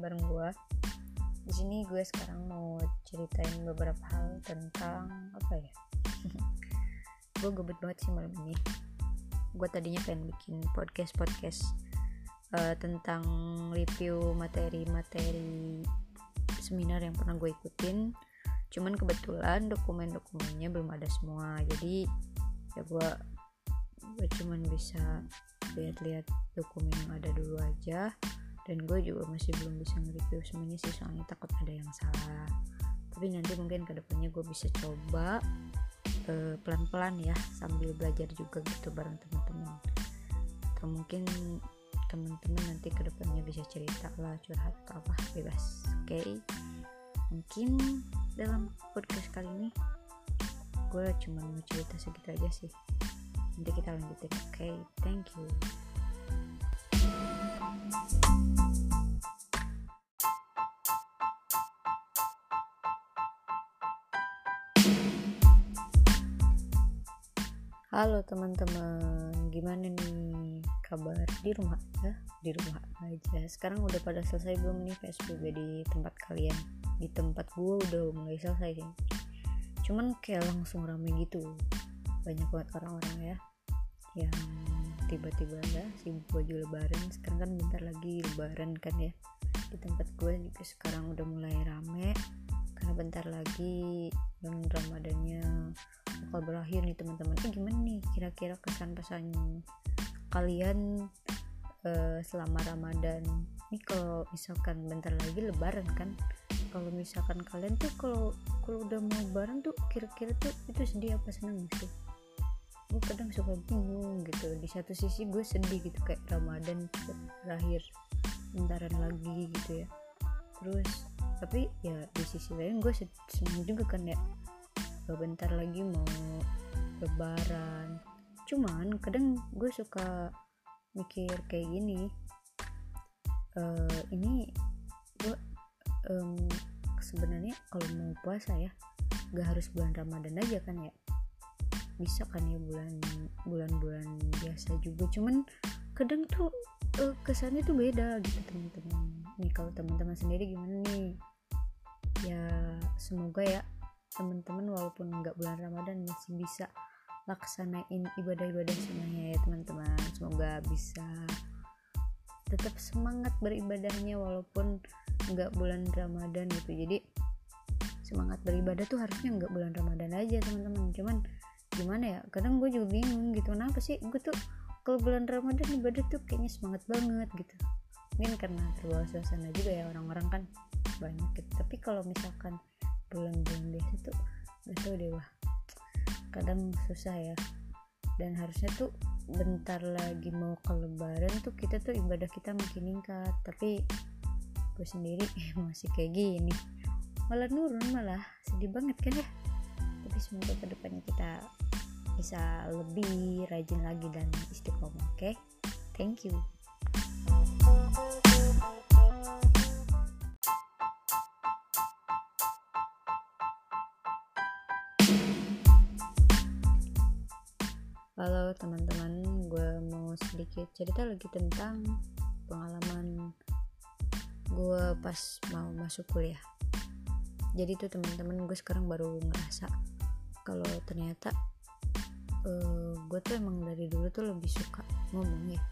bareng gue. Di sini gue sekarang mau ceritain beberapa hal tentang apa ya? gue gebet banget sih malam ini. Gue tadinya pengen bikin podcast podcast uh, tentang review materi-materi seminar yang pernah gue ikutin. Cuman kebetulan dokumen-dokumennya belum ada semua. Jadi ya gue gue cuman bisa lihat-lihat dokumen yang ada dulu aja dan gue juga masih belum bisa nge-review semuanya sih soalnya takut ada yang salah. Tapi nanti mungkin ke depannya gue bisa coba uh, pelan-pelan ya sambil belajar juga gitu bareng teman-teman. Atau mungkin teman-teman nanti ke depannya bisa cerita lah curhat atau apa bebas. Oke? Okay? mungkin dalam podcast kali ini gue cuma mau cerita segitu aja sih. Nanti kita lanjutin oke? Okay, thank you Halo teman-teman, gimana nih kabar di rumah aja? Di rumah aja. Sekarang udah pada selesai belum nih PSBB di tempat kalian? Di tempat gue udah mulai selesai sih. Cuman kayak langsung rame gitu. Banyak banget orang-orang ya yang tiba-tiba ya sibuk baju lebaran sekarang kan bentar lagi lebaran kan ya di tempat gue juga sekarang udah mulai rame karena bentar lagi bulan ramadannya bakal berakhir nih teman-teman. Eh gimana nih kira-kira kesan pesan kalian uh, selama ramadan? Ini kalau misalkan bentar lagi lebaran kan kalau misalkan kalian tuh kalau kalau udah mau lebaran tuh kira-kira tuh itu sedih apa seneng sih gue kadang suka bingung gitu. Di satu sisi gue sedih gitu kayak Ramadan cepet berakhir bentaran lagi gitu ya. Terus tapi ya di sisi lain gue seneng juga kan ya bentar lagi mau lebaran. Cuman kadang gue suka mikir kayak gini uh, ini gue um, sebenarnya kalau mau puasa ya gak harus bulan Ramadan aja kan ya. Bisa kan ya bulan bulan-bulan biasa juga. Cuman kadang tuh uh, kesannya tuh beda gitu teman-teman nih kalau teman-teman sendiri gimana nih? Ya semoga ya teman-teman walaupun nggak bulan Ramadan masih bisa laksanain ibadah-ibadah semuanya ya teman-teman. Semoga bisa tetap semangat beribadahnya walaupun nggak bulan Ramadan gitu. Jadi semangat beribadah tuh harusnya nggak bulan Ramadan aja teman-teman. Cuman gimana ya kadang gue juga bingung gitu kenapa sih gue tuh kalau bulan Ramadan ibadah tuh kayaknya semangat banget gitu. Mungkin karena terbawa suasana juga ya orang-orang kan banyak gitu. Tapi kalau misalkan bulan-bulan biasa tuh gak tau deh wah kadang susah ya. Dan harusnya tuh bentar lagi mau ke lebaran tuh kita tuh ibadah kita makin meningkat. Tapi gue sendiri masih kayak gini. Malah nurun malah. Sedih banget kan ya? Tapi semoga ke depannya kita bisa lebih rajin lagi dan istiqomah oke? Okay? thank you sedikit cerita lagi tentang pengalaman gue pas mau masuk kuliah. Jadi tuh teman-teman gue sekarang baru ngerasa kalau ternyata uh, gue tuh emang dari dulu tuh lebih suka ngomong ya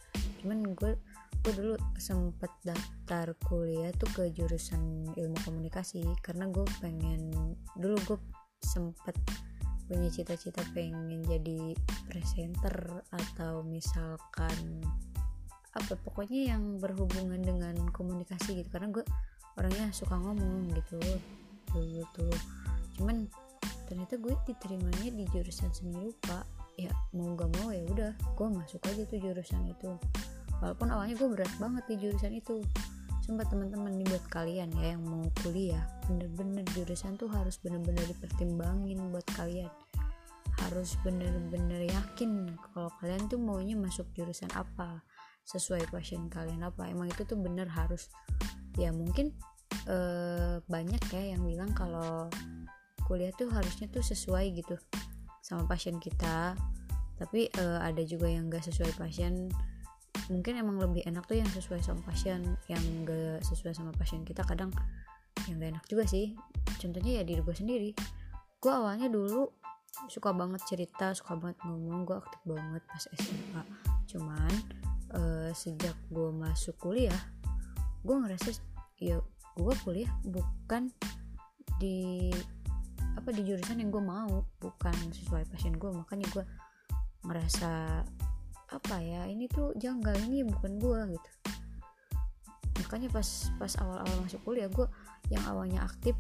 cuman gue gue dulu sempet daftar kuliah tuh ke jurusan ilmu komunikasi karena gue pengen dulu gue sempet punya cita-cita pengen jadi presenter atau misalkan apa pokoknya yang berhubungan dengan komunikasi gitu. Karena gue orangnya suka ngomong gitu dulu tuh cuman ternyata gue diterimanya di jurusan seni rupa. Ya mau gak mau ya udah gue masuk aja tuh jurusan itu. Walaupun awalnya gue berat banget di jurusan itu. Sempat teman-teman nih buat kalian ya yang mau kuliah bener-bener jurusan tuh harus bener-bener dipertimbangin buat kalian harus bener-bener yakin kalau kalian tuh maunya masuk jurusan apa sesuai passion kalian apa. Emang itu tuh bener harus. Ya mungkin eh, banyak ya yang bilang kalau kuliah tuh harusnya tuh sesuai gitu sama passion kita. Tapi uh, ada juga yang gak sesuai passion. Mungkin emang lebih enak tuh yang sesuai sama pasien yang gak sesuai sama pasien kita kadang yang gak enak juga sih. Contohnya ya diri gue sendiri. Gue awalnya dulu suka banget cerita suka banget ngomong. Gue aktif banget pas SMA cuman uh, sejak gue masuk kuliah gue ngerasa ya gue kuliah bukan di apa di jurusan yang gue mau. Bukan sesuai passion gue makanya gue ngerasa apa ya ini tuh janggal. Ini bukan gue gitu. Makanya pas pas awal-awal masuk kuliah gue yang awalnya aktif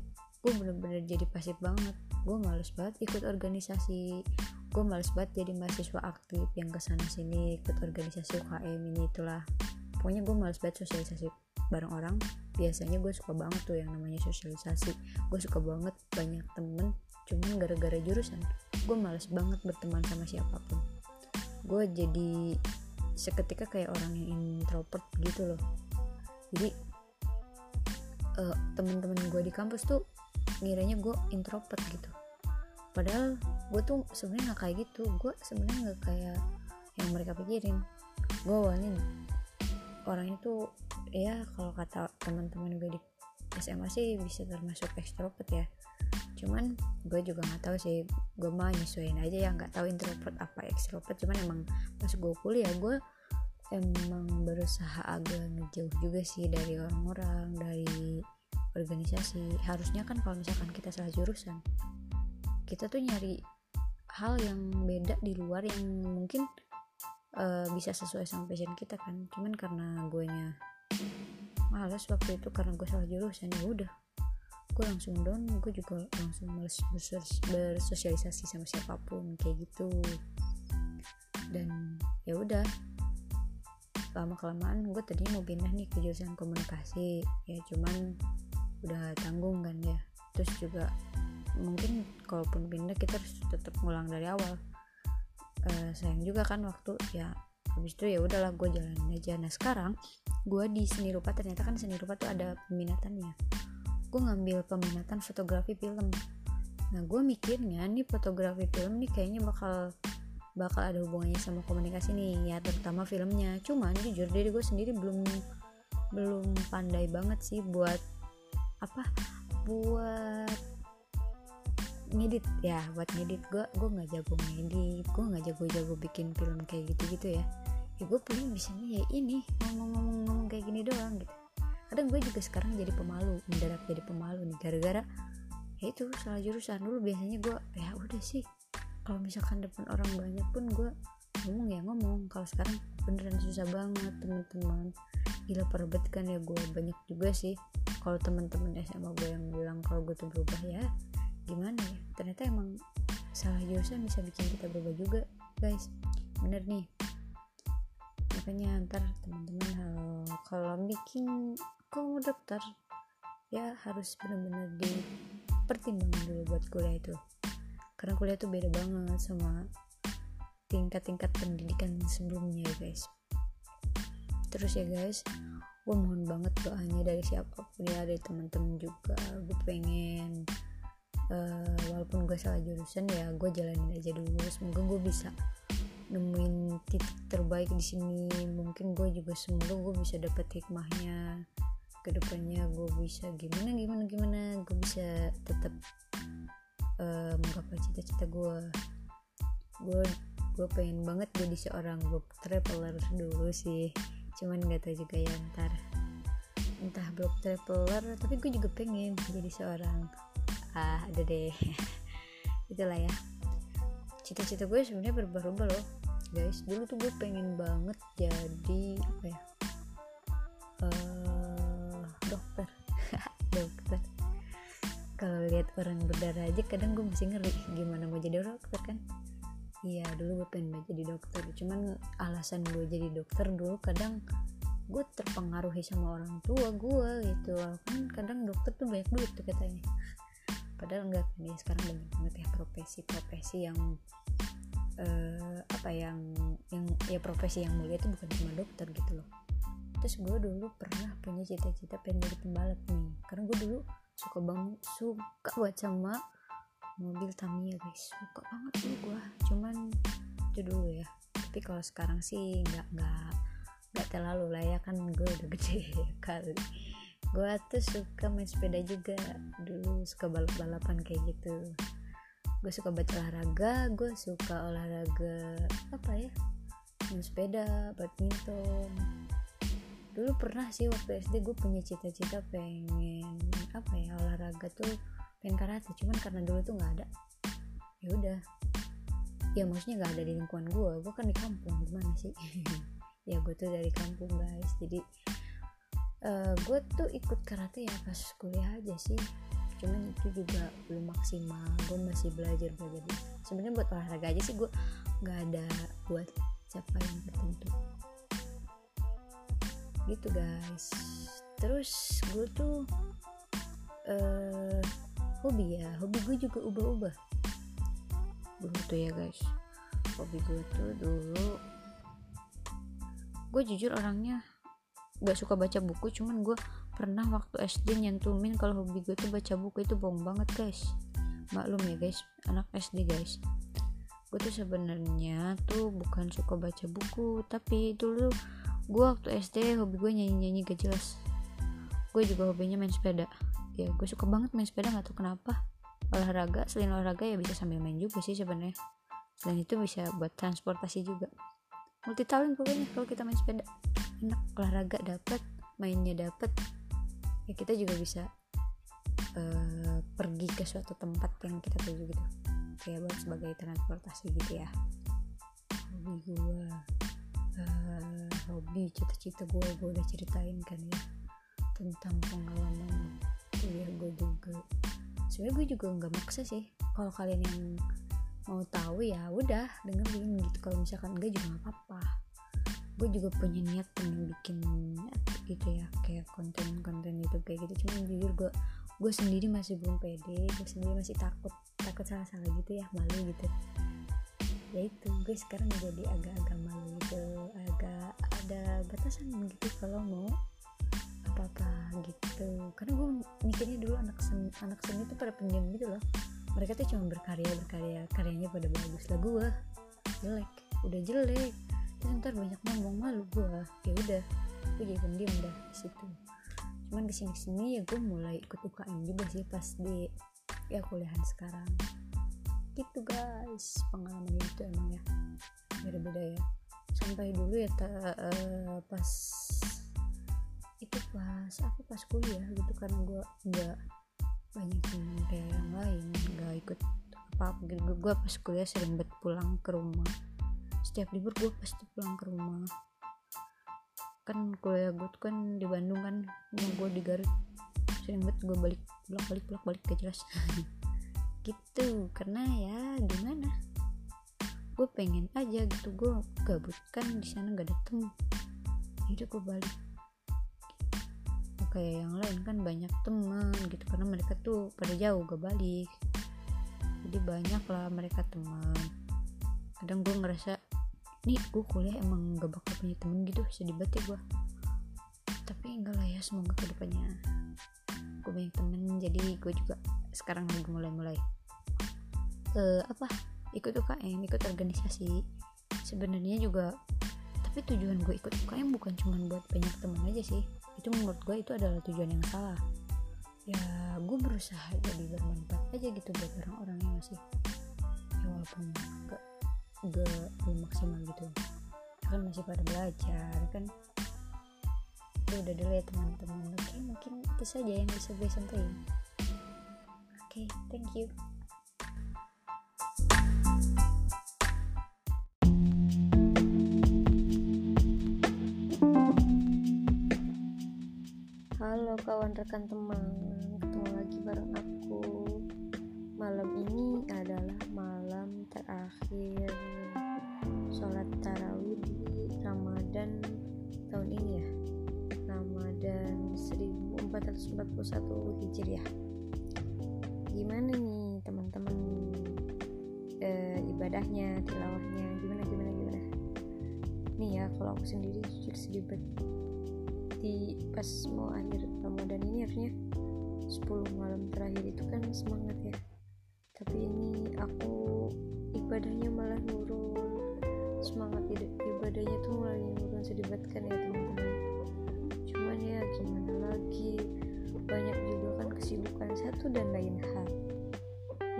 gue bener-bener jadi pasif banget. Gue males banget ikut organisasi. Gue males banget jadi mahasiswa aktif yang ke sana sini ikut organisasi UKM ini itulah. Pokoknya gue males banget sosialisasi bareng orang. Biasanya gue suka banget tuh yang namanya sosialisasi. Gue suka banget banyak temen cuman gara-gara jurusan gue males banget berteman sama siapa pun. Gue jadi seketika kayak orang yang introvert gitu loh. Jadi uh, temen-temen gue di kampus tuh ngiranya gue introvert gitu. Padahal gue tuh sebenarnya nggak kayak gitu. Gue sebenarnya nggak kayak yang mereka pikirin. Gue awalnya orangnya tuh ya kalau kata teman-teman gue di SMA sih bisa termasuk ekstrovert ya. Cuman gue juga nggak tahu sih gue mah nyesuaiin aja ya nggak tahu introvert apa ekstrovert cuman emang pas gue kuliah gue emang berusaha agak ngejauh juga sih dari orang-orang dari organisasi. Harusnya kan kalau misalkan kita salah jurusan kita tuh nyari hal yang beda di luar yang mungkin uh, bisa sesuai sama passion kita kan. Cuman karena gue nya malas waktu itu karena gue salah jurusan ya udah. Gue langsung down gue juga langsung males bersosialisasi sama siapa pun kayak gitu. Dan ya udah lama kelamaan gue tadi mau pindah nih ke jurusan komunikasi. Ya cuman udah tanggung kan ya terus juga mungkin kalaupun pindah kita harus tetap ngulang dari awal. Uh, sayang juga kan waktu ya habis itu ya udahlah gue jalanin aja. Nah sekarang gue di seni rupa ternyata kan seni rupa tuh ada peminatannya. Gue ngambil peminatan fotografi film. Nah gue mikirnya nih fotografi film nih kayaknya bakal bakal ada hubungannya sama komunikasi nih ya terutama filmnya. Cuman jujur diri gue sendiri belum belum pandai banget sih buat apa buat ngedit ya buat ngedit. Gue gue nggak jago ngedit gue nggak jago-jago bikin film kayak gitu gitu ya. Ya gue paling bisanya ya ini ngomong-ngomong kayak gini doang gitu. Kadang gue juga sekarang jadi pemalu mendadak jadi pemalu nih gara-gara ya itu salah jurusan. Dulu biasanya gue ya udah sih kalau misalkan depan orang banyak pun gue ngomong ya ngomong kalau sekarang beneran susah banget teman-teman. Gila perbet kan ya gue banyak juga sih. Kalau teman-teman SMA gue yang bilang kalau gue tuh berubah ya gimana ya? Ternyata emang salah jurusan bisa bikin kita berubah juga guys. Bener nih. Makanya ntar teman-teman kalau bikin kalau mau daftar ya harus benar-benar dipertimbangkan dulu buat kuliah itu. Karena kuliah tuh beda banget sama tingkat-tingkat pendidikan sebelumnya ya guys. Terus ya guys gue mohon banget doanya dari siapa pun ya dari teman-teman juga. Gue pengen uh, walaupun gue salah jurusan ya gue jalanin aja dulu. Semoga gue bisa nemuin titik terbaik di sini. Mungkin gue juga semoga gue bisa dapet hikmahnya ke depannya gue bisa gimana gimana gimana. Gue bisa tetap uh, menggapai cita-cita gue gue gue pengen banget jadi seorang book traveler dulu sih. Cuman nggak tahu juga ya ntar entah blog traveler tapi gue juga pengen jadi seorang ah ada deh. Itulah ya. Cita-cita gue sebenarnya berubah-ubah loh guys. Dulu tuh gue pengen banget jadi apa ya uh, dokter. Dokter. Kalau lihat orang berdarah aja kadang gue masih ngeri gimana mau jadi dokter kan iya dulu gue pengen banget jadi dokter. Cuman alasan gue jadi dokter dulu kadang gue terpengaruhi sama orang tua gue gitu. Kan kadang dokter tuh banyak duit tuh katanya. Padahal enggak kan ya sekarang banyak banget ya profesi-profesi yang uh, apa yang yang ya profesi yang mulia itu bukan cuma dokter gitu loh. Terus gue dulu pernah punya cita-cita pengen jadi pembalap nih. Karena gue dulu suka banget suka buat sama mobil Tamiya guys. Suka banget dulu gue cuman itu dulu ya. Tapi kalau sekarang sih nggak nggak nggak terlalu lah ya. Kan gue udah gede kali. Gue tuh suka main sepeda juga. Dulu suka balap-balapan kayak gitu. Gue suka baca olahraga. Gue suka olahraga apa ya main sepeda badminton. Dulu pernah sih waktu SD gue punya cita-cita pengen apa ya olahraga tuh pengen karate cuman karena dulu tuh nggak ada. Ya udah. Ya maksudnya nggak ada di lingkungan gue gue kan di kampung gimana sih? Ya gue tuh dari kampung guys. Jadi uh, gue tuh ikut karate ya pas kuliah aja sih. Cuman itu juga belum maksimal. Gue masih belajar belajar. Sebenarnya buat olahraga aja sih gue nggak ada buat siapa yang tertentu. Gitu guys. Terus gue tuh uh, hobi ya. Hobi gue juga ubah-ubah. Dulu tuh ya guys. Hobi gue tuh dulu gue jujur orangnya gak suka baca buku cuman gue pernah waktu SD nyentumin kalau hobi gue tuh baca buku. Itu bohong banget guys. Maklum ya guys. Anak SD guys. Gue tuh sebenarnya tuh bukan suka baca buku tapi dulu gue waktu SD hobi gue nyanyi nyanyi gak jelas. Gue juga hobinya main sepeda ya gue suka banget main sepeda nggak tahu kenapa. Olahraga selain olahraga ya bisa sambil main juga sih sebenarnya. Selain itu bisa buat transportasi juga. Multi talent pokoknya kalau kita main sepeda. Enak olahraga dapat mainnya dapat ya kita juga bisa uh, pergi ke suatu tempat yang kita tuju gitu. Kayak buat sebagai transportasi gitu ya. Hobi gue uh, hobi cita-cita gue gue udah ceritain kan ya tentang pengalaman kuliah gue juga. Sebenarnya gue juga nggak maksa sih. Kalau kalian yang mau tahu ya udah dengerin gitu. Kalau misalkan enggak juga nggak apa-apa. Gue juga punya niat pengen bikin gitu ya kayak konten-konten YouTube kayak gitu. Cuman jujur gue gue sendiri masih belum pede. Gue sendiri masih takut takut salah-salah gitu ya malu gitu. Ya itu gue sekarang jadi agak-agak malu gitu. Agak ada batasan gitu kalau mau apa-apa gitu. Karena gue mikirnya dulu anak seni anak seni itu pada pendiam gitu loh. Mereka tuh cuma berkarya berkarya karyanya pada bagus. Lah gue jelek. Udah jelek. Terus ntar banyak ngomong malu gue ya udah gue jadi pendiam dah di situ. Cuman ke sini sini ya gue mulai ikut UKM juga sih pas di ya kuliahan sekarang. Gitu guys. Pengalaman itu emang ya. Beda-beda ya. Sampai dulu ya ta, uh, pas itu pas aku pas kuliah gitu kan gue nggak banyak yang kayak yang lain nggak ikut apa gitu gue pas kuliah sering bet pulang ke rumah. Setiap libur gue pasti pulang ke rumah. Kan kuliah gue tuh kan di Bandung kan rumah gue di Garut. Sering bet gue balik bolak balik bolak balik gak jelas. Gitu karena ya gimana? Gue pengen aja gitu gue gabut kan di sana gak ada temen jadi gue balik kayak yang lain kan banyak teman gitu karena mereka tuh pada jauh gak balik. Jadi banyak lah mereka teman. Kadang gue ngerasa nih gue kuliah emang gak bakal punya temen gitu sedih banget ya gue tapi enggak lah ya semoga ke depannya gue banyak temen jadi gue juga sekarang lagi mulai-mulai uh, apa ikut UKM ikut organisasi. Sebenarnya juga tapi tujuan gue ikut UKM bukan cuma buat banyak temen aja sih itu menurut gue itu adalah tujuan yang salah. Ya gue berusaha jadi bermanfaat aja gitu buat orang-orang yang masih ya walaupun gak, gak belum maksimal gitu. Kan masih pada belajar kan. Ya udah dulu ya teman-teman. Oke mungkin itu saja yang bisa gue sampaikan. Oke thank you Halo kawan rekan teman, ketemu lagi bareng aku. Malam ini adalah malam terakhir sholat tarawih di Ramadan tahun ini ya. Ramadan 1441 Hijriah. Gimana nih teman-teman e, ibadahnya, tilawahnya, gimana gimana gimana? Nih ya, kalau aku sendiri jujur sedih banget di pas mau akhir Ramadan ini harusnya 10 malam terakhir itu kan semangat ya. Tapi ini aku ibadahnya malah nurun. Semangat ibadahnya tuh mulai nurun sedih ribet kan ya teman-teman. Cuman ya gimana lagi? Banyak juga kan kesibukan satu dan lain hal.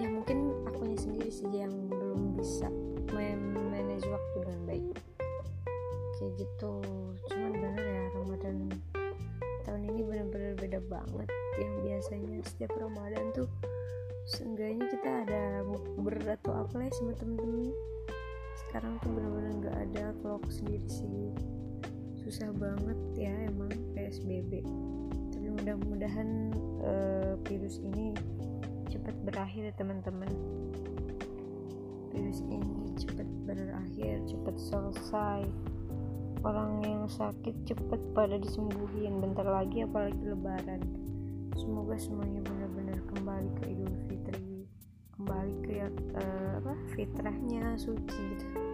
Ya mungkin akunya sendiri sih yang belum bisa banget yang biasanya setiap Ramadan tuh seenggaknya kita ada bukber atau apa lah sama temen-temen. Sekarang tuh bener-bener nggak ada kalau aku sendiri sih. Susah banget ya emang PSBB tapi mudah-mudahan uh, virus ini cepat berakhir ya teman-teman. Virus ini cepat berakhir cepat selesai orang yang sakit cepat pada disembuhin. Bentar lagi apalagi lebaran. Semoga semuanya benar-benar kembali ke Idul Fitri. Kembali ke uh, apa fitrahnya suci gitu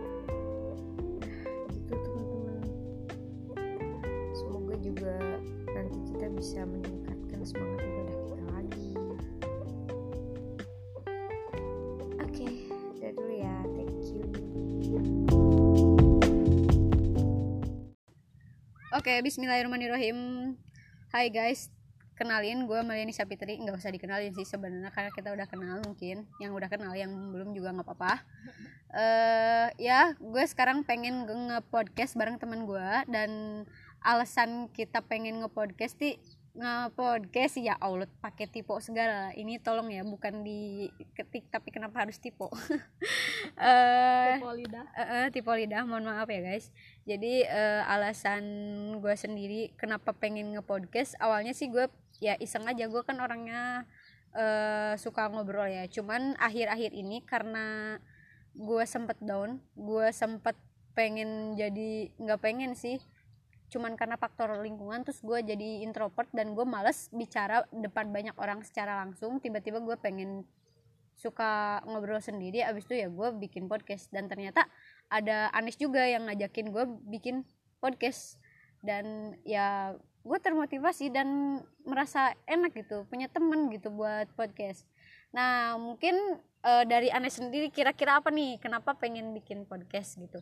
Oke, Bismillahirrahmanirrahim. Hai guys, kenalin gue Meliani Sapitri. Nggak usah dikenalin sih sebenarnya karena kita udah kenal mungkin. Yang udah kenal yang belum juga nggak apa-apa. Uh, ya gue sekarang pengen nge-podcast bareng teman gue dan alasan kita pengen nge-podcast sih nge-podcast ya Allah pakai tipe segala. Ini tolong ya bukan di ketik tapi kenapa harus tipe uh, tipe lidah. uh, uh, tipe lidah mohon maaf ya guys. Jadi uh, alasan gue sendiri kenapa pengen nge-podcast awalnya sih gue ya iseng aja. Gue kan orangnya uh, suka ngobrol ya. Cuman akhir-akhir ini karena gue sempet down gue sempet pengen jadi nggak pengen sih cuman karena faktor lingkungan terus gue jadi introvert dan gue males bicara depan banyak orang secara langsung. Tiba-tiba gue pengen suka ngobrol sendiri abis itu ya gue bikin podcast. Dan ternyata ada Anis juga yang ngajakin gue bikin podcast. Dan ya gue termotivasi dan merasa enak gitu punya temen gitu buat podcast. Nah mungkin uh, dari Ane sendiri kira-kira apa nih? Kenapa pengen bikin podcast gitu?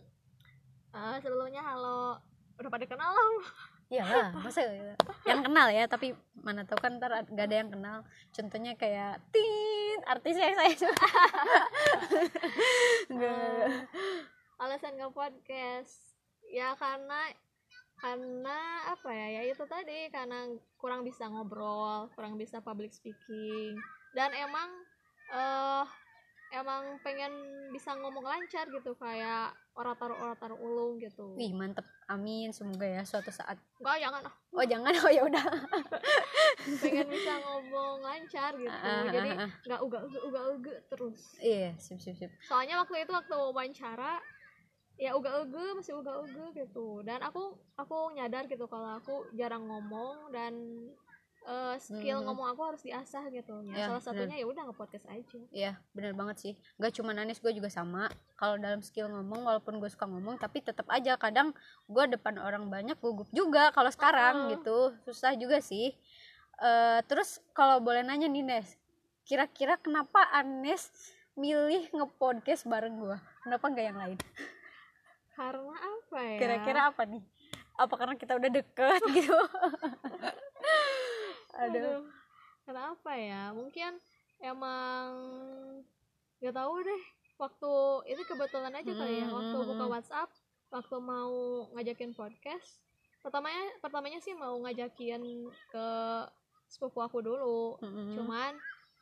Uh, sebelumnya halo udah pada kenal lah. Lah, masa yang kenal ya, tapi mana tahu kan ntar gak ada yang kenal. Contohnya kayak tin artis yang saya suka. uh, alasan nge podcast. Ya karena karena apa ya? Ya itu tadi. Karena kurang bisa ngobrol kurang bisa public speaking. Dan emang uh, emang pengen bisa ngomong lancar gitu. Kayak orator-orator ulung gitu. Wih mantep, amin semoga ya suatu saat. Enggak jangan Oh jangan, oh ya udah. pengen bisa ngomong lancar gitu, uh, jadi nggak uga uga uga uga terus. Iya, sip sip sip. Soalnya waktu itu waktu wawancara ya uga-uga masih uga-uga gitu dan aku aku nyadar gitu kalau aku jarang ngomong dan uh, skill hmm. ngomong aku harus diasah gitu. Ya, ya salah satunya ya udah nge-podcast aja. Ya bener banget sih. Gak cuma Nanis gue juga sama. Kalau dalam skill ngomong walaupun gue suka ngomong tapi tetap aja kadang gue depan orang banyak gugup juga kalau sekarang uh. gitu. Susah juga sih. Uh, terus kalau boleh nanya nih Nes kira-kira kenapa Anes milih ngepodcast bareng gue kenapa nggak yang lain? Karena apa ya? Kira-kira apa nih? Apa karena kita udah deket gitu aduh. Kenapa ya? Mungkin emang nggak tahu deh. Waktu itu kebetulan aja kali ya waktu hmm, buka. WhatsApp waktu mau ngajakin podcast. Pertamanya pertamanya sih mau ngajakin ke sepupu aku dulu. Hmm. cuman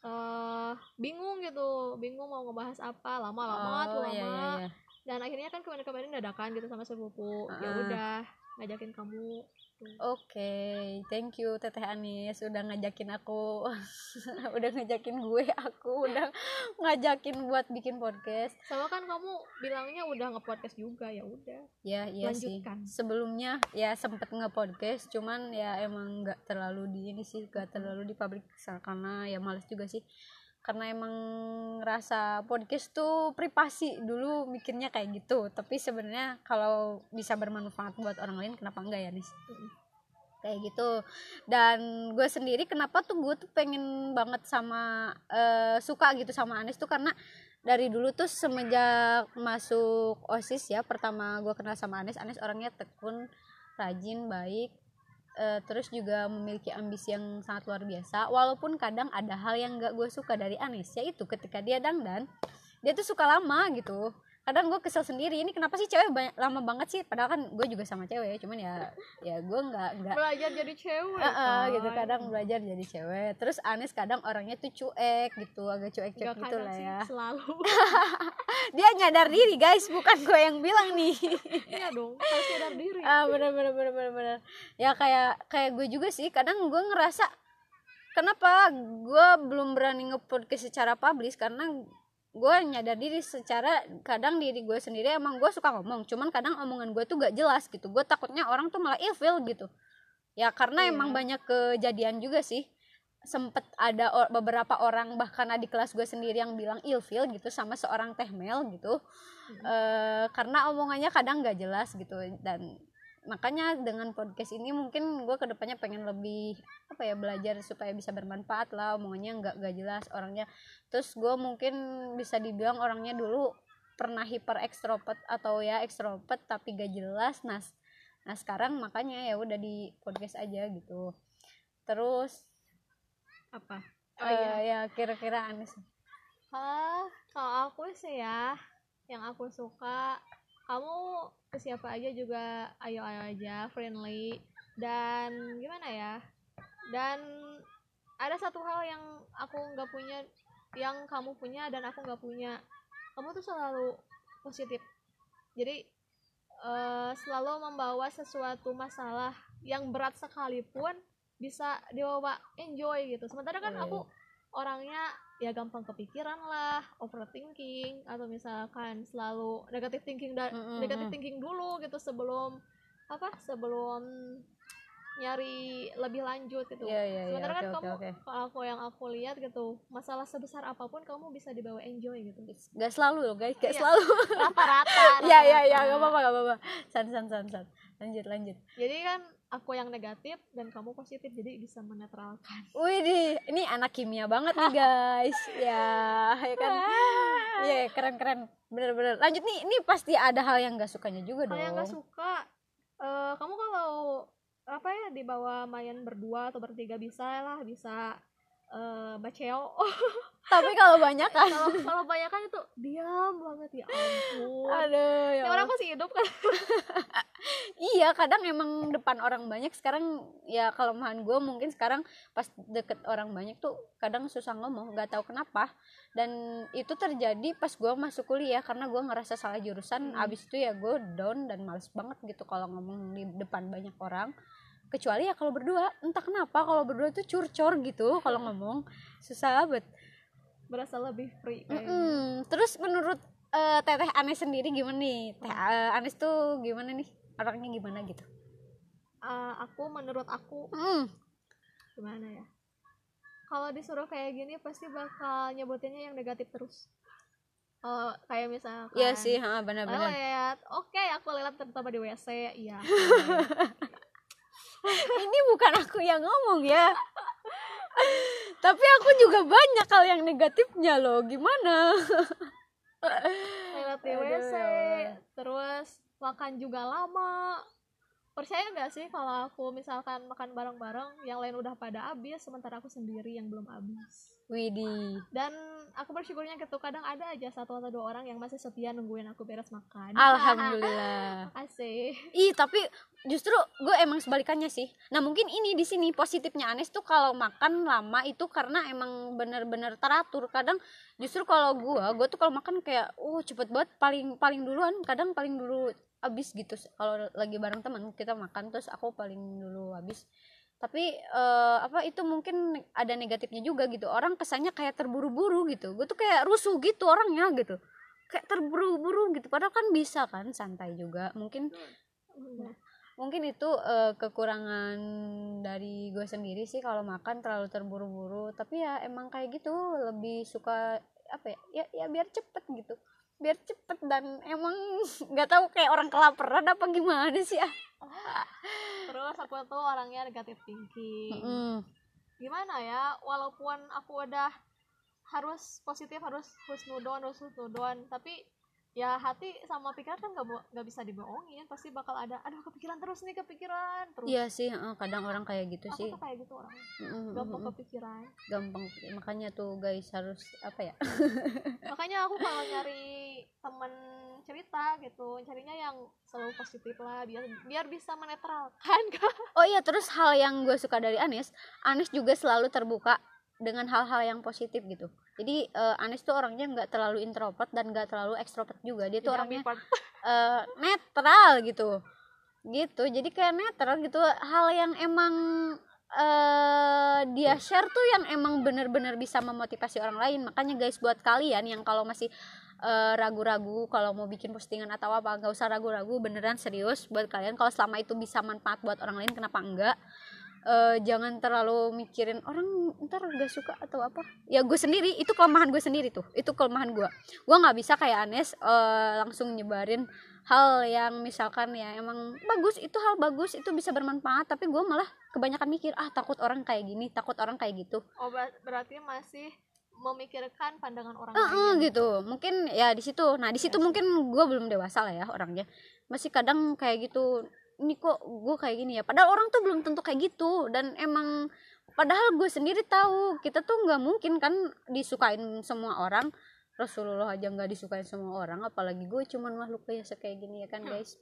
uh, bingung gitu. Bingung mau ngebahas apa. Lama-lama oh, tuh lama. iya, iya, iya. Dan akhirnya kan kemarin-kemarin dadakan gitu sama sepupu. Uh. ya udah ngajakin kamu Oke, okay, thank you Teteh Anis udah ngajakin aku, udah ngajakin gue, aku udah ngajakin buat bikin podcast. Sama kan kamu bilangnya udah nge-podcast juga ya udah. Ya iya Lanjutkan. sih. Sebelumnya ya sempet nge-podcast, cuman ya emang nggak terlalu di ini sih, nggak terlalu di pabrik karena ya males juga sih karena emang rasa podcast tuh privasi. Dulu mikirnya kayak gitu. Tapi sebenarnya kalau bisa bermanfaat buat orang lain kenapa enggak ya nis? Kayak gitu. Dan gue sendiri kenapa tuh gue tuh pengen banget sama uh, suka gitu sama Anis tuh karena dari dulu tuh semenjak masuk osis ya pertama gue kenal sama Anis Anis orangnya tekun rajin baik eh, terus juga memiliki ambisi yang sangat luar biasa walaupun kadang ada hal yang gak gue suka dari Anis yaitu ketika dia dandan dia tuh suka lama gitu kadang gue kesel sendiri. Ini kenapa sih cewek banyak, lama banget sih? Padahal kan gue juga sama cewek cuman ya ya gue nggak nggak belajar jadi cewek Eh, eh, gitu. Kadang belajar jadi cewek. Terus Anis kadang orangnya tuh cuek gitu agak cuek-cuek Nggak gitu lah sih, ya. selalu. Dia nyadar diri guys. Bukan gue yang bilang nih. Iya dong harus sadar diri. Ah bener bener bener bener bener. Ya kayak kayak gue juga sih. Kadang gue ngerasa kenapa gue belum berani nge-podcast secara publish karena gue nyadar diri secara kadang diri gue sendiri emang gue suka ngomong cuman kadang omongan gue tuh gak jelas gitu. Gue takutnya orang tuh malah ilfil gitu. Ya karena Iya. emang banyak kejadian juga sih. Sempet ada beberapa orang bahkan adik kelas gue sendiri yang bilang ilfil gitu sama seorang tehmel gitu. Eh karena omongannya kadang gak jelas gitu dan makanya dengan podcast ini mungkin gue ke depannya pengen lebih apa ya belajar supaya bisa bermanfaat lah omongannya nggak gak jelas orangnya. Terus gue mungkin bisa dibilang orangnya dulu pernah hiper ekstrovert atau ya ekstrovert tapi gak jelas nah nah sekarang makanya ya udah di podcast aja gitu. Terus apa? Eh, oh iya. Ya kira-kira Anis Ah, kalau aku sih ya yang aku suka kamu ke siapa aja juga ayo-ayo aja friendly. Dan gimana ya? Dan ada satu hal yang aku nggak punya yang kamu punya dan aku nggak punya. Kamu tuh selalu positif. Jadi eh, selalu membawa sesuatu masalah yang berat sekalipun bisa dibawa enjoy gitu. Sementara kan Iya, aku orangnya ya gampang kepikiran lah overthinking atau misalkan selalu negative thinking dan Mm-mm, negative mm. thinking dulu gitu sebelum apa sebelum nyari lebih lanjut gitu Iya iya iya sementara oke kan oke kamu oke kalau aku yang aku lihat gitu masalah sebesar apa pun kamu bisa dibawa enjoy gitu Gak selalu loh guys, gak Iya. selalu. rata-rata Iya iya iya, gak apa-apa gak apa-apa. San san san san. Lanjut lanjut. jadi kan aku yang negatif dan kamu positif jadi bisa menetralkan Wih di, ini anak kimia banget nih guys. ya, ya kan. Iya keren keren. Bener bener. Lanjut nih, ini pasti ada hal yang gak sukanya juga kalau dong. yang nggak suka eh, kamu kalau apa ya dibawa main berdua atau bertiga bisa lah bisa eh baceo Tapi kalau banyak kan. kalau kalau banyak kan itu diam banget ya ampun Aduh ya. orang masih hidup kan Iya, kadang emang depan orang banyak sekarang ya kalau mahan gue mungkin sekarang pas deket orang banyak tuh kadang susah ngomong, nggak tahu kenapa. Dan itu terjadi pas gue masuk kuliah karena gue ngerasa salah jurusan. Hmm. Abis itu ya gue down dan males banget gitu kalau ngomong di depan banyak orang. Kecuali ya kalau berdua, entah kenapa kalau berdua tuh curcor gitu kalau ngomong susah banget. Berasa lebih free kayaknya. Mm-mm. Terus menurut eh, Teteh Anes sendiri gimana nih? Teh eh, Anes tuh gimana nih? Orangnya gimana gitu? Eh, aku menurut aku Mm. gimana ya kalau disuruh kayak gini pasti bakal nyebutinnya yang negatif terus Eh, kayak misalkan Iya sih, ha, "Oh, benar-benar. oke aku lihat terutama di WC iya Ini bukan aku yang ngomong ya. Tapi aku juga banyak hal yang negatifnya loh. Gimana? Aduh, WC ya terus makan juga lama percaya nggak sih kalau aku misalkan makan bareng-bareng yang lain udah pada habis sementara aku sendiri yang belum habis Widih. dan aku bersyukurnya gitu kadang ada aja satu atau dua orang yang masih setia nungguin aku beres makan Alhamdulillah. asik Ih, tapi justru gue emang sebalikannya sih. Nah, mungkin ini di sini positifnya Anes tuh kalau makan lama itu karena emang bener-bener teratur. Kadang justru kalau gue, gue tuh kalau makan kayak, uh cepet banget paling paling duluan. Kadang paling dulu habis gitu. Kalau lagi bareng teman kita makan terus aku paling dulu habis. Tapi eh, apa itu mungkin ada negatifnya juga gitu. Orang kesannya kayak terburu-buru gitu. Gue tuh kayak rusuh gitu orangnya gitu. Kayak terburu-buru gitu. Padahal kan bisa kan santai juga. Mungkin mungkin itu eh, kekurangan dari gue sendiri sih kalau makan terlalu terburu-buru. Tapi ya emang kayak gitu lebih suka apa ya ya, ya biar cepet gitu. Biar cepet dan emang nggak tahu kayak orang kelaparan apa gimana sih ah. Terus aku tuh orangnya negatif thinking. Mm-mm. gimana ya walaupun aku udah harus positif harus husnudon harus husnudon tapi ya hati sama pikiran kan gak, gak bisa dibohongin. Pasti bakal ada aduh kepikiran terus nih kepikiran terus. Iya sih kadang orang kayak gitu aku sih. tuh kayak gitu orang. Gampang kepikiran. Gampang makanya tuh guys harus apa ya? Makanya aku kalau nyari temen cerita gitu carinya yang selalu positif lah biar biar bisa menetralkan kan oh iya terus hal yang gue suka dari Anis Anis juga selalu terbuka dengan hal-hal yang positif gitu jadi eh, Anis tuh orangnya nggak terlalu introvert dan nggak terlalu ekstrovert juga. Dia tuh Jadi orangnya eh, netral gitu. Gitu. Jadi kayak netral gitu. Hal yang emang eh dia share tuh yang emang bener-bener bisa memotivasi orang lain. Makanya guys buat kalian yang kalau masih eh, ragu-ragu kalau mau bikin postingan atau apa nggak usah ragu-ragu beneran serius buat kalian. Kalau selama itu bisa manfaat buat orang lain kenapa enggak Eh, jangan terlalu mikirin orang ntar gak suka atau apa. Ya gue sendiri itu kelemahan gue sendiri tuh itu kelemahan gue gue nggak bisa kayak Anes eh, langsung nyebarin hal yang misalkan ya emang bagus itu hal bagus itu bisa bermanfaat tapi gue malah kebanyakan mikir ah takut orang kayak gini takut orang kayak gitu. Oh ber- berarti masih memikirkan pandangan orang eh, lain. gitu. Mungkin ya di situ. Nah di situ Iya sih. mungkin gue belum dewasa lah ya orangnya. Masih kadang kayak gitu ini kok gue kayak gini ya? Padahal orang tuh belum tentu kayak gitu. Dan emang padahal gue sendiri tahu kita tuh nggak mungkin kan disukain semua orang. Rasulullah aja nggak disukain semua orang apalagi gue cuman makhluk biasa kayak gini ya kan guys?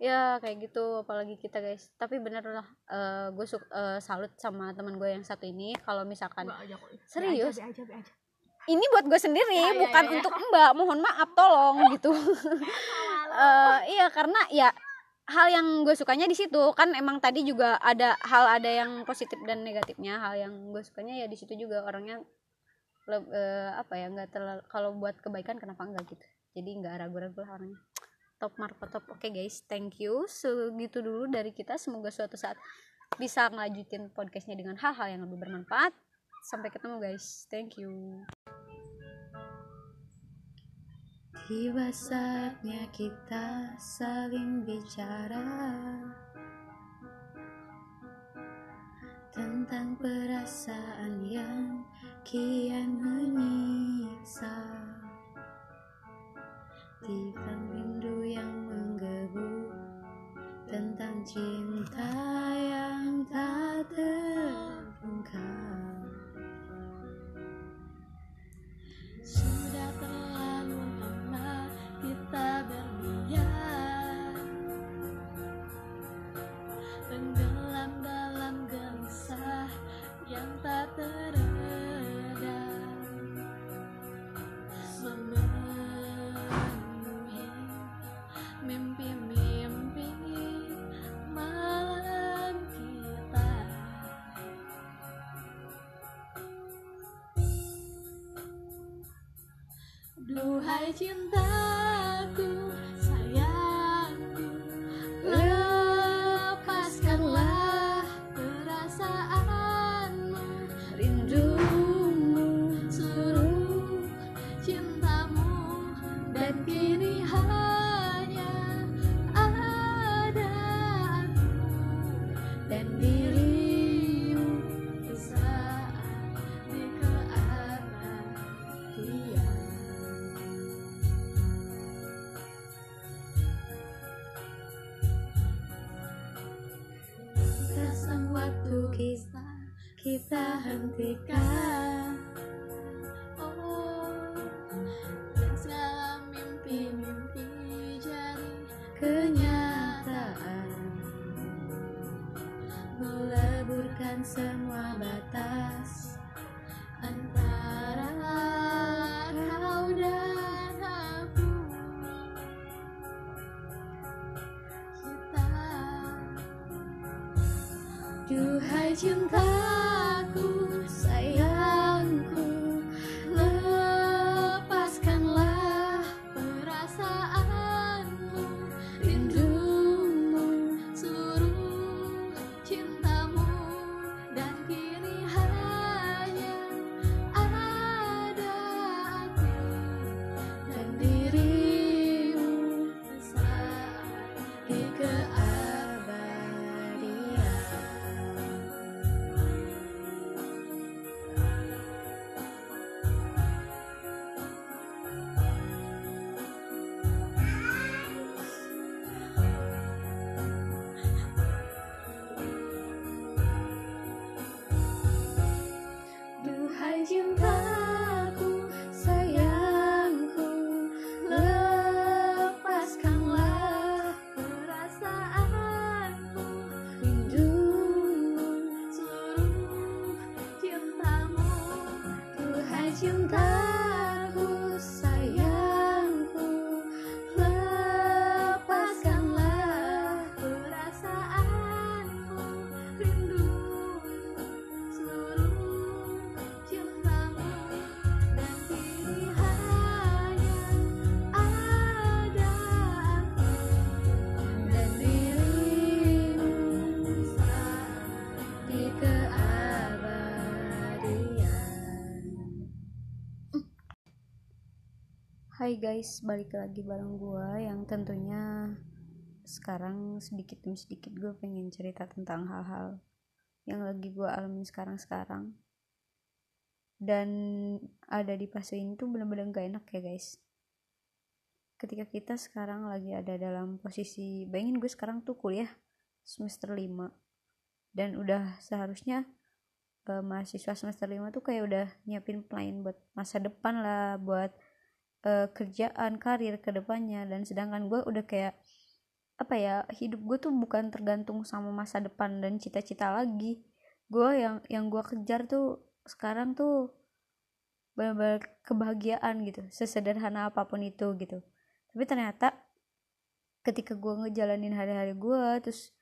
Ya kayak gitu apalagi kita guys. Tapi bener lah eh, gue eh, salut sama teman gue yang satu ini. Kalau misalkan aja. Serius? Be aja, be aja, be aja. ini buat gue sendiri Ya, ya, bukan ya, ya. untuk mbak. Mohon maaf tolong gitu. Eh, iya karena ya hal yang gue sukanya di situ. Kan emang tadi juga ada hal ada yang positif dan negatifnya. Hal yang gue sukanya ya di situ juga. Orangnya leb- eh, apa ya nggak terlalu kalau buat kebaikan kenapa enggak gitu. Jadi nggak ragu-ragu lah orangnya. Top marco top. Oke guys. Thank you. Segitu dulu dari kita. Semoga suatu saat bisa ngelanjutin podcastnya dengan hal-hal yang lebih bermanfaat. Sampai ketemu guys. Thank you Tiba saatnya kita saling bicara Tentang perasaan yang kian menyiksa. Tentang rindu yang menggebu Tentang cinta 路还简单。Guys, balik lagi bareng gue yang tentunya sekarang sedikit demi sedikit gue pengen cerita tentang hal-hal yang lagi gue alamin sekarang-sekarang. Dan ada di fase ini tuh bener-bener gak enak ya guys. Ketika kita sekarang lagi ada dalam posisi bayangin gue sekarang tuh kuliah semester 5 dan udah seharusnya uh, mahasiswa semester 5 tuh kayak udah nyiapin plan buat masa depan lah buat uh, kerjaan karir ke depannya dan sedangkan gue udah kayak apa ya hidup gue tuh bukan tergantung sama masa depan dan cita-cita lagi. Gue yang yang gue kejar tuh sekarang tuh benar-benar kebahagiaan gitu sesederhana apa pun itu gitu. Tapi ternyata ketika gue ngejalanin hari-hari gue terus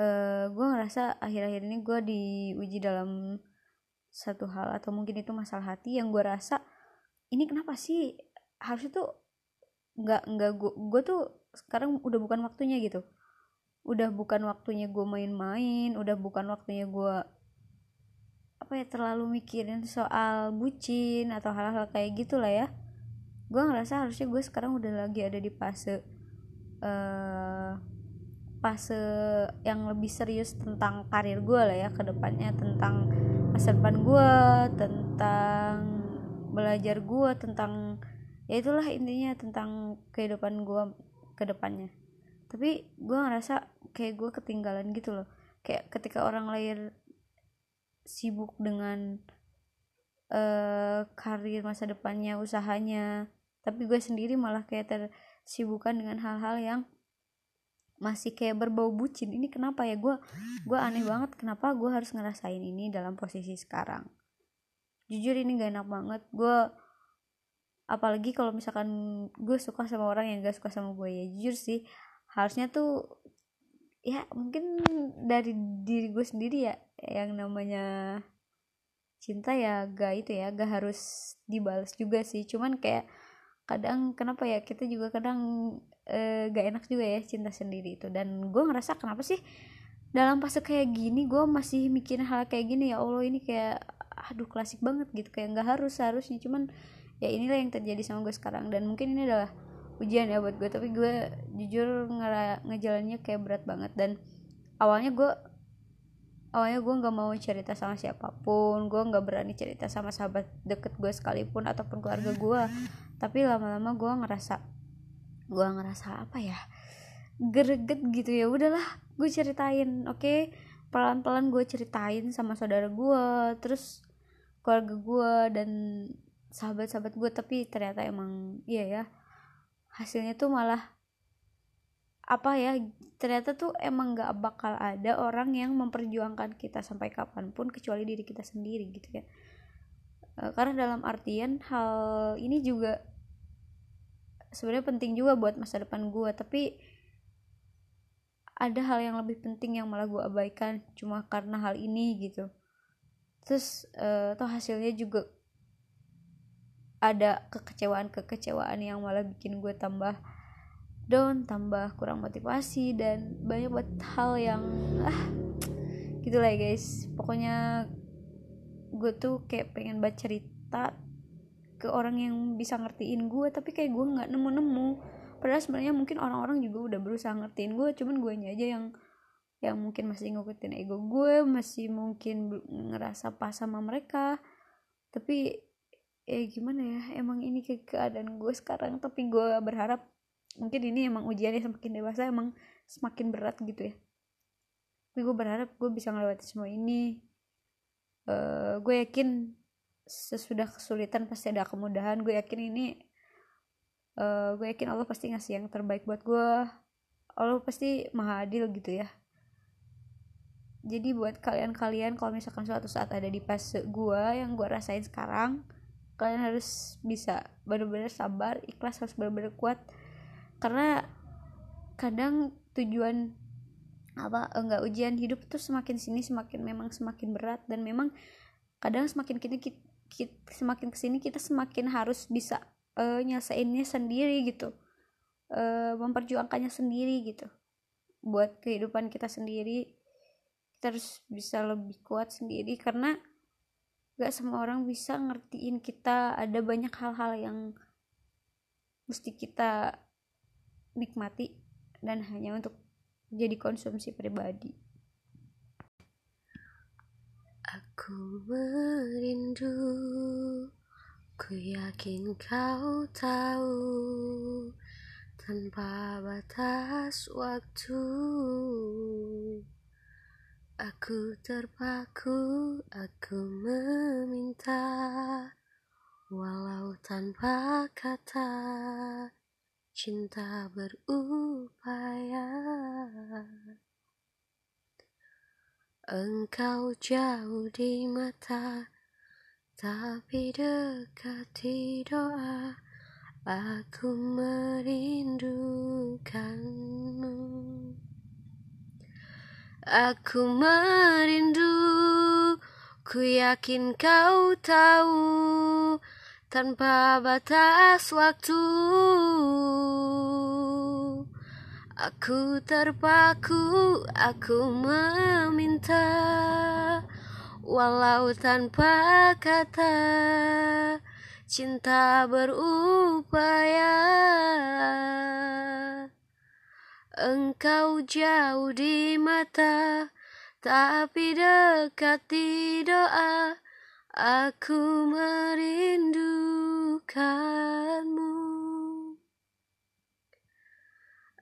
uh, gue ngerasa akhir-akhir ini gue diuji dalam satu hal atau mungkin itu masalah hati yang gue rasa ini kenapa sih harusnya tuh nggak nggak gue gue tuh sekarang udah bukan waktunya gitu. Udah bukan waktunya gue main-main udah bukan waktunya gue apa ya terlalu mikirin soal bucin atau hal-hal kayak gitulah ya. Gue ngerasa harusnya gue sekarang udah lagi ada di fase uh, fase yang lebih serius tentang karir gue lah ya ke depannya tentang masa depan gue tentang belajar gue tentang ya itulah intinya tentang kehidupan gue ke depannya. Tapi gue ngerasa kayak gue ketinggalan gitu loh. Kayak ketika orang lain sibuk dengan uh, karir masa depannya usahanya tapi gue sendiri malah kayak tersibukkan dengan hal-hal yang masih kayak berbau bucin. Ini kenapa ya? Gue gue aneh banget kenapa gue harus ngerasain ini dalam posisi sekarang. Jujur ini gak enak banget. Gue apalagi kalau misalkan gue suka sama orang yang gak suka sama gue ya jujur sih harusnya tuh ya mungkin dari diri gue sendiri ya yang namanya cinta ya gak itu ya gak harus dibalas juga sih. Cuman kayak kadang kenapa ya kita juga kadang e, gak enak juga ya cinta sendiri itu. Dan gue ngerasa kenapa sih dalam fase kayak gini gue masih mikirin hal kayak gini ya allah ini kayak aduh klasik banget gitu kayak nggak harus seharusnya. Cuman ya inilah yang terjadi sama gue sekarang. Dan mungkin ini adalah ujian ya buat gue tapi gue jujur ngejalannya kayak berat banget. Dan awalnya gue awalnya gue nggak mau cerita sama siapa pun gue nggak berani cerita sama sahabat deket gue sekalipun ataupun keluarga gue. Tapi lama-lama gue ngerasa gue ngerasa apa ya greget gitu ya. Udahlah gue ceritain oke? Okay? pelan-pelan gue ceritain sama saudara gue terus keluarga gue dan sahabat-sahabat gue tapi ternyata emang iya ya hasilnya tuh malah apa ya ternyata tuh emang gak bakal ada orang yang memperjuangkan kita sampai kapan pun kecuali diri kita sendiri gitu ya. E, karena dalam artian hal ini juga sebenarnya penting juga buat masa depan gue tapi ada hal yang lebih penting yang malah gue abaikan cuma karena hal ini gitu. Terus uh, toh hasilnya juga ada kekecewaan-kekecewaan yang malah bikin gue tambah down, tambah kurang motivasi dan banyak buat hal yang ah gitulah ya guys. Pokoknya gue tuh kayak pengen baca cerita ke orang yang bisa ngertiin gue tapi kayak gue nggak nemu-nemu padahal sebenarnya mungkin orang-orang juga udah berusaha ngertiin gue cuman gue aja yang yang mungkin masih ngikutin ego gue masih mungkin ngerasa pas sama mereka tapi eh gimana ya? Emang ini ke keadaan gue sekarang tapi gue berharap mungkin ini emang ujiannya semakin dewasa emang semakin berat gitu ya. Tapi gue berharap gue bisa melewati semua ini. Uh, gue yakin sesudah kesulitan pasti ada kemudahan. Gue yakin ini uh, gue yakin Allah pasti ngasih yang terbaik buat gue. Allah pasti maha adil gitu ya. Jadi buat kalian-kalian kalau misalkan suatu saat ada di fase gue yang gue rasain sekarang kalian harus bisa benar-benar sabar ikhlas harus benar-benar kuat. Karena kadang tujuan apa enggak ujian hidup tuh semakin sini semakin memang semakin berat dan memang kadang semakin kini kita, kita semakin ke sini kita semakin harus bisa uh, nyelesainnya sendiri gitu. Uh, memperjuangkannya sendiri gitu. Buat kehidupan kita sendiri kita harus bisa lebih kuat sendiri karena gak semua orang bisa ngertiin kita. Ada banyak hal-hal yang mesti kita nikmati dan hanya untuk jadi konsumsi pribadi. Aku merindu Ku yakin kau tahu Tanpa batas waktu Aku terpaku, aku meminta Walau tanpa kata Cinta berupaya. Engkau jauh di mata Tapi dekat di doa Aku merindukanmu Aku merindu Ku yakin kau tahu Tanpa batas waktu. Aku terpaku, aku meminta Walau tanpa kata Cinta berupaya Engkau jauh di mata Tapi dekat di doa Aku merindukanmu.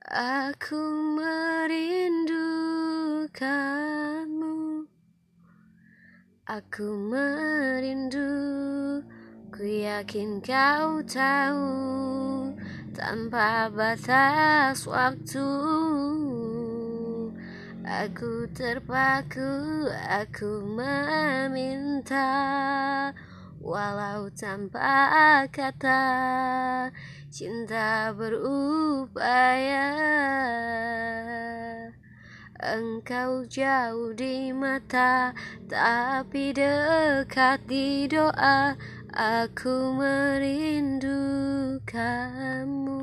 Aku merindukanmu. Aku merindu Ku yakin kau tahu Tanpa batas waktu. Aku terpaku Aku meminta Walau tanpa kata. Cinta berupaya Engkau jauh di mata Tapi dekat di doa Aku merindukanmu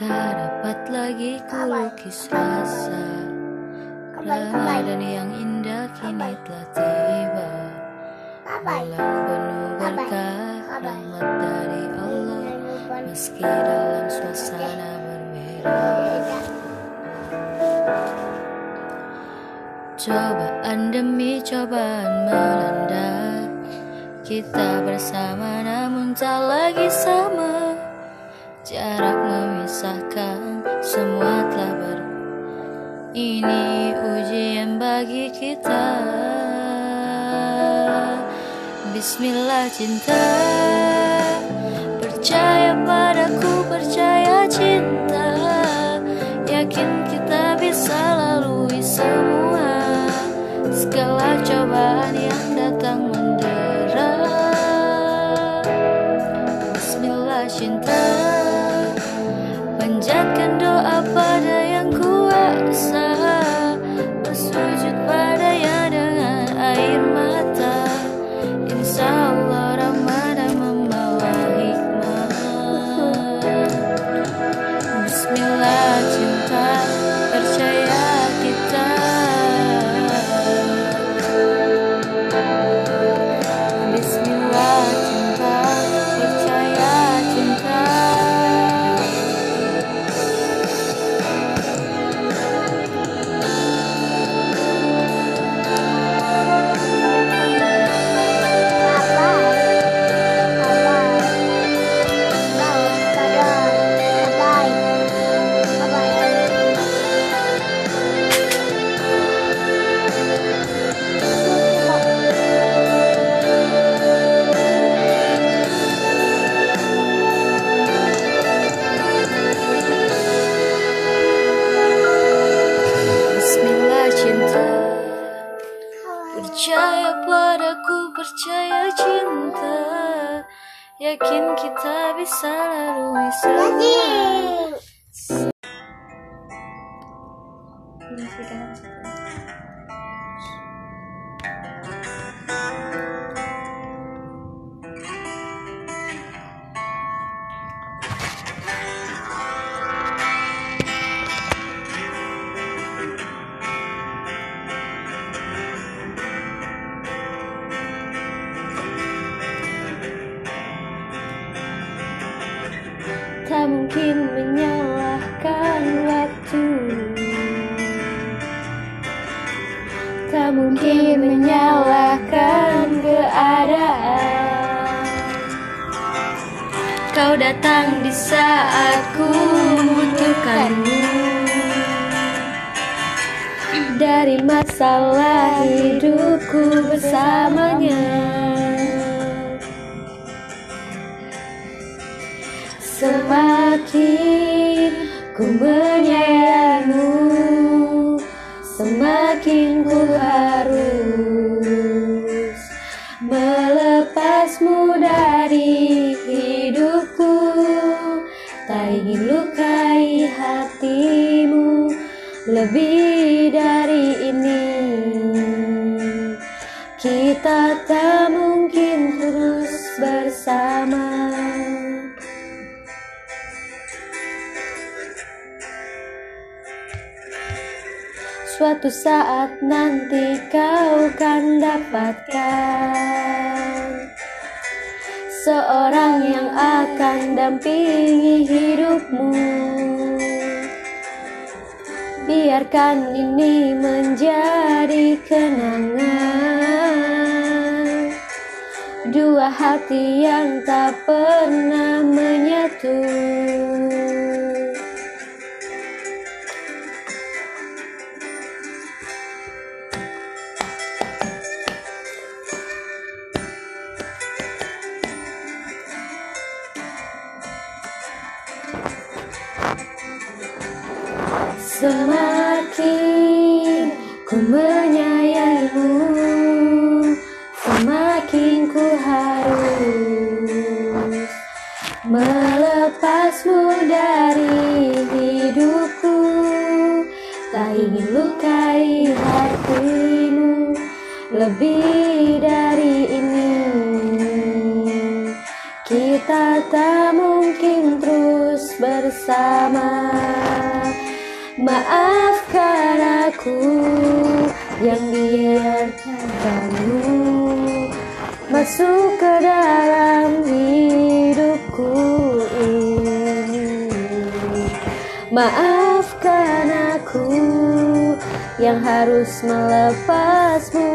Tak dapat lagi kulukis rasa Ramadan yang indah kini telah tiba. Bulan penuh berkah rahmat dari Allah Meski dalam suasana berbeda. Cobaan demi cobaan melanda. Kita bersama namun tak lagi sama. Jarak memisahkan Ini ujian bagi kita Bismillah cinta bersama. Suatu saat nanti kau kan dapatkan Seorang yang akan dampingi hidupmu. Biarkan ini menjadi kenangan Dua hati yang tak pernah menyatu. Semakin bersama Maafkan aku yang biarkanmu masuk ke dalam hidupku ini. Maafkan aku yang harus melepasmu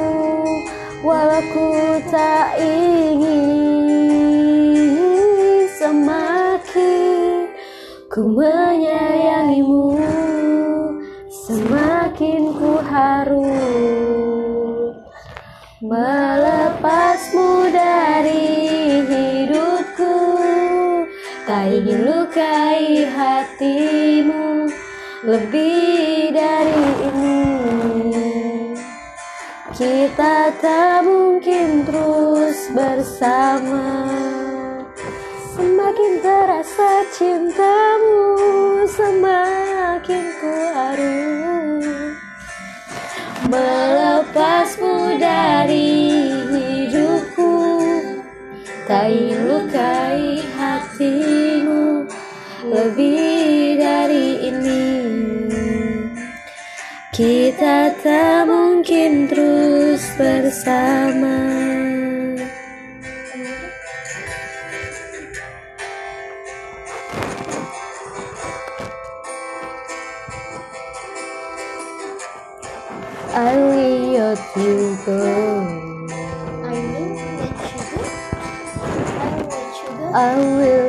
walau ku tak ingin ku menyayangimu semakin ku harus melepasmu dari hidupku. Tak ingin lukai hatimu lebih dari ini. Kita tak mungkin terus bersama Semakin terasa cintamu Semakin ku harus Melepasmu dari hidupku Tak lukai hatimu Lebih dari ini. Kita tak mungkin terus bersama I'll let you go. I will let you go. I will let you go. I will.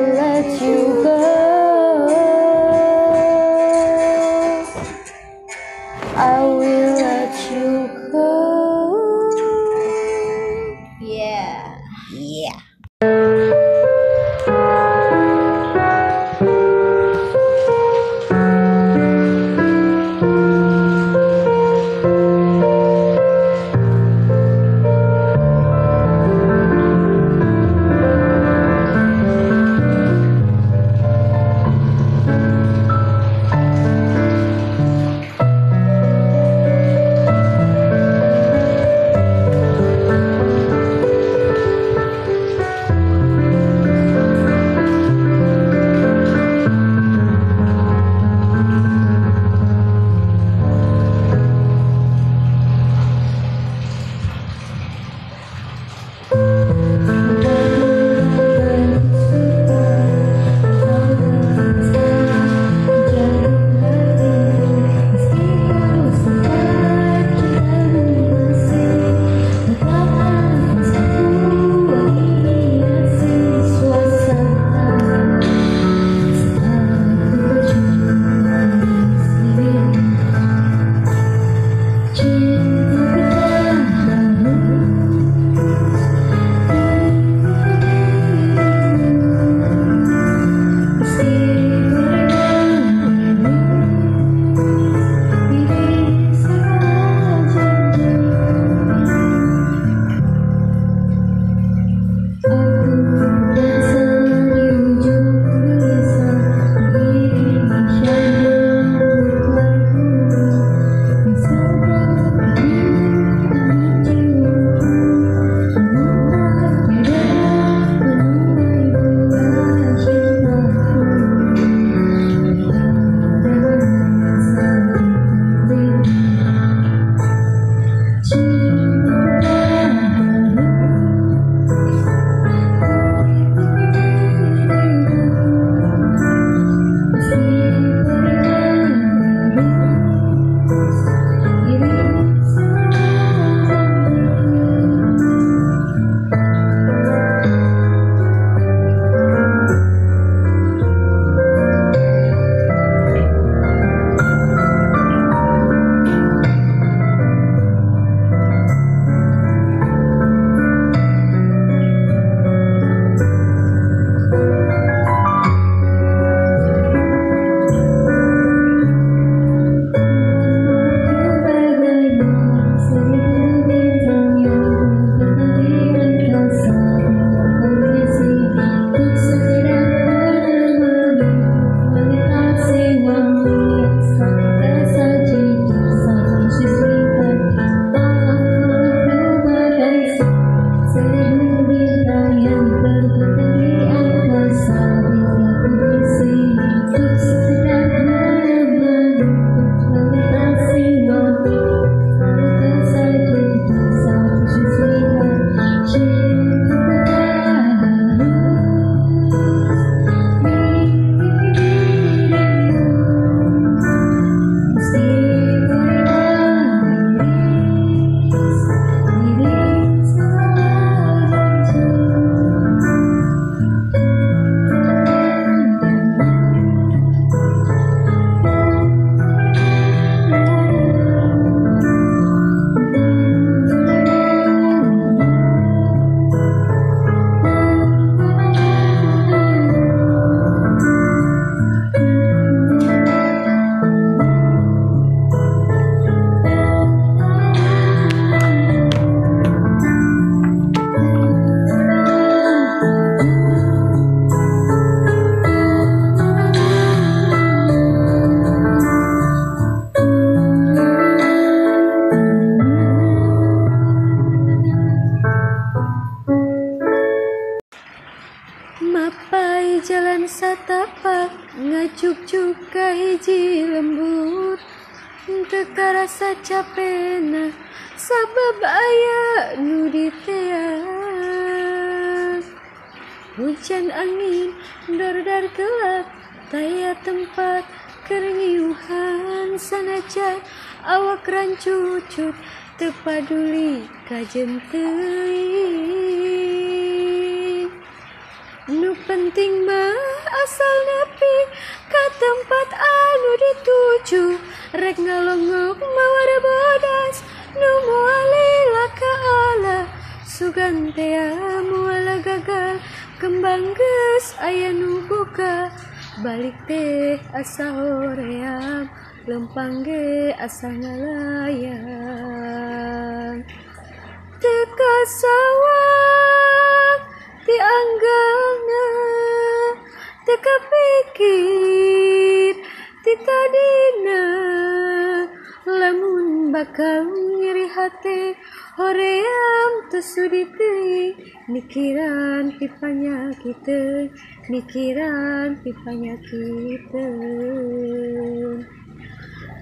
pikiran pipanya kita.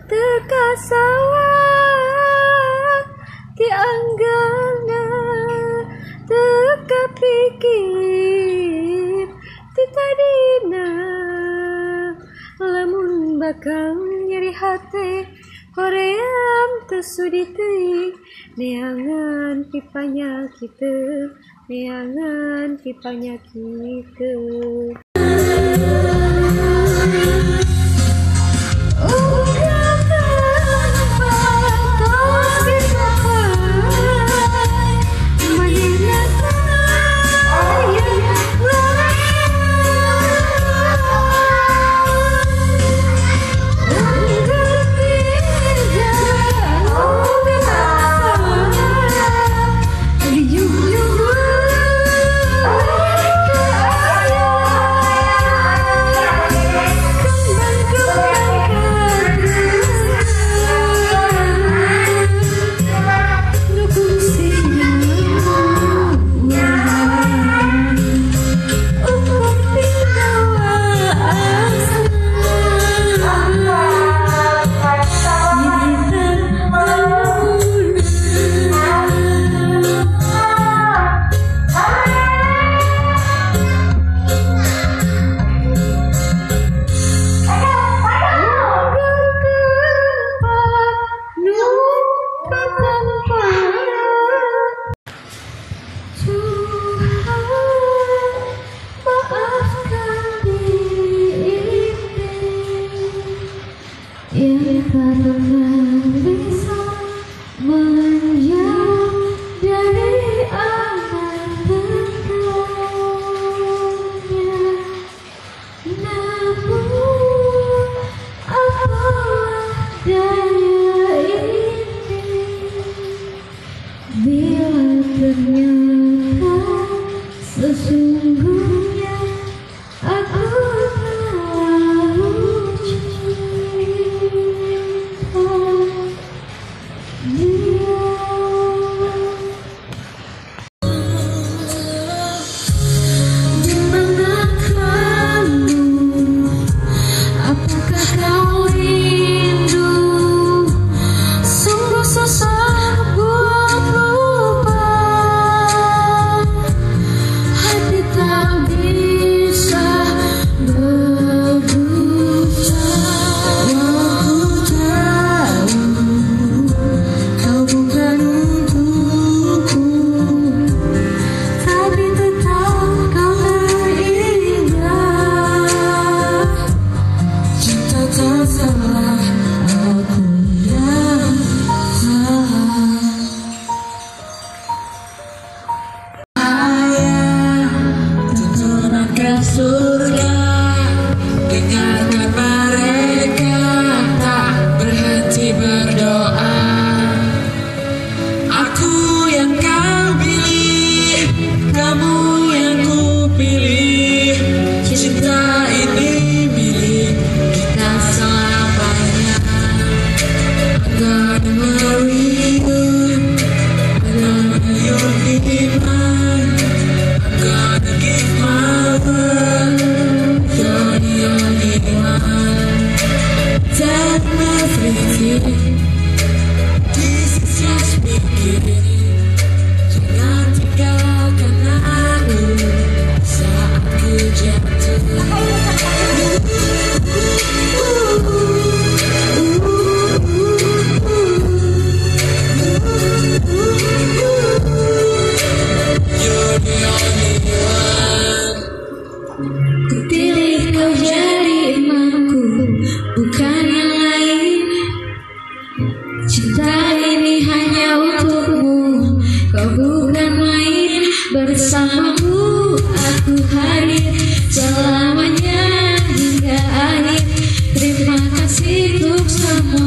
Teka sawah ti teka pikir ti tadina lamun bakal nyeri hati koream tersuditi neangan pipanya kita. Neangan kita nyakitkeun untuk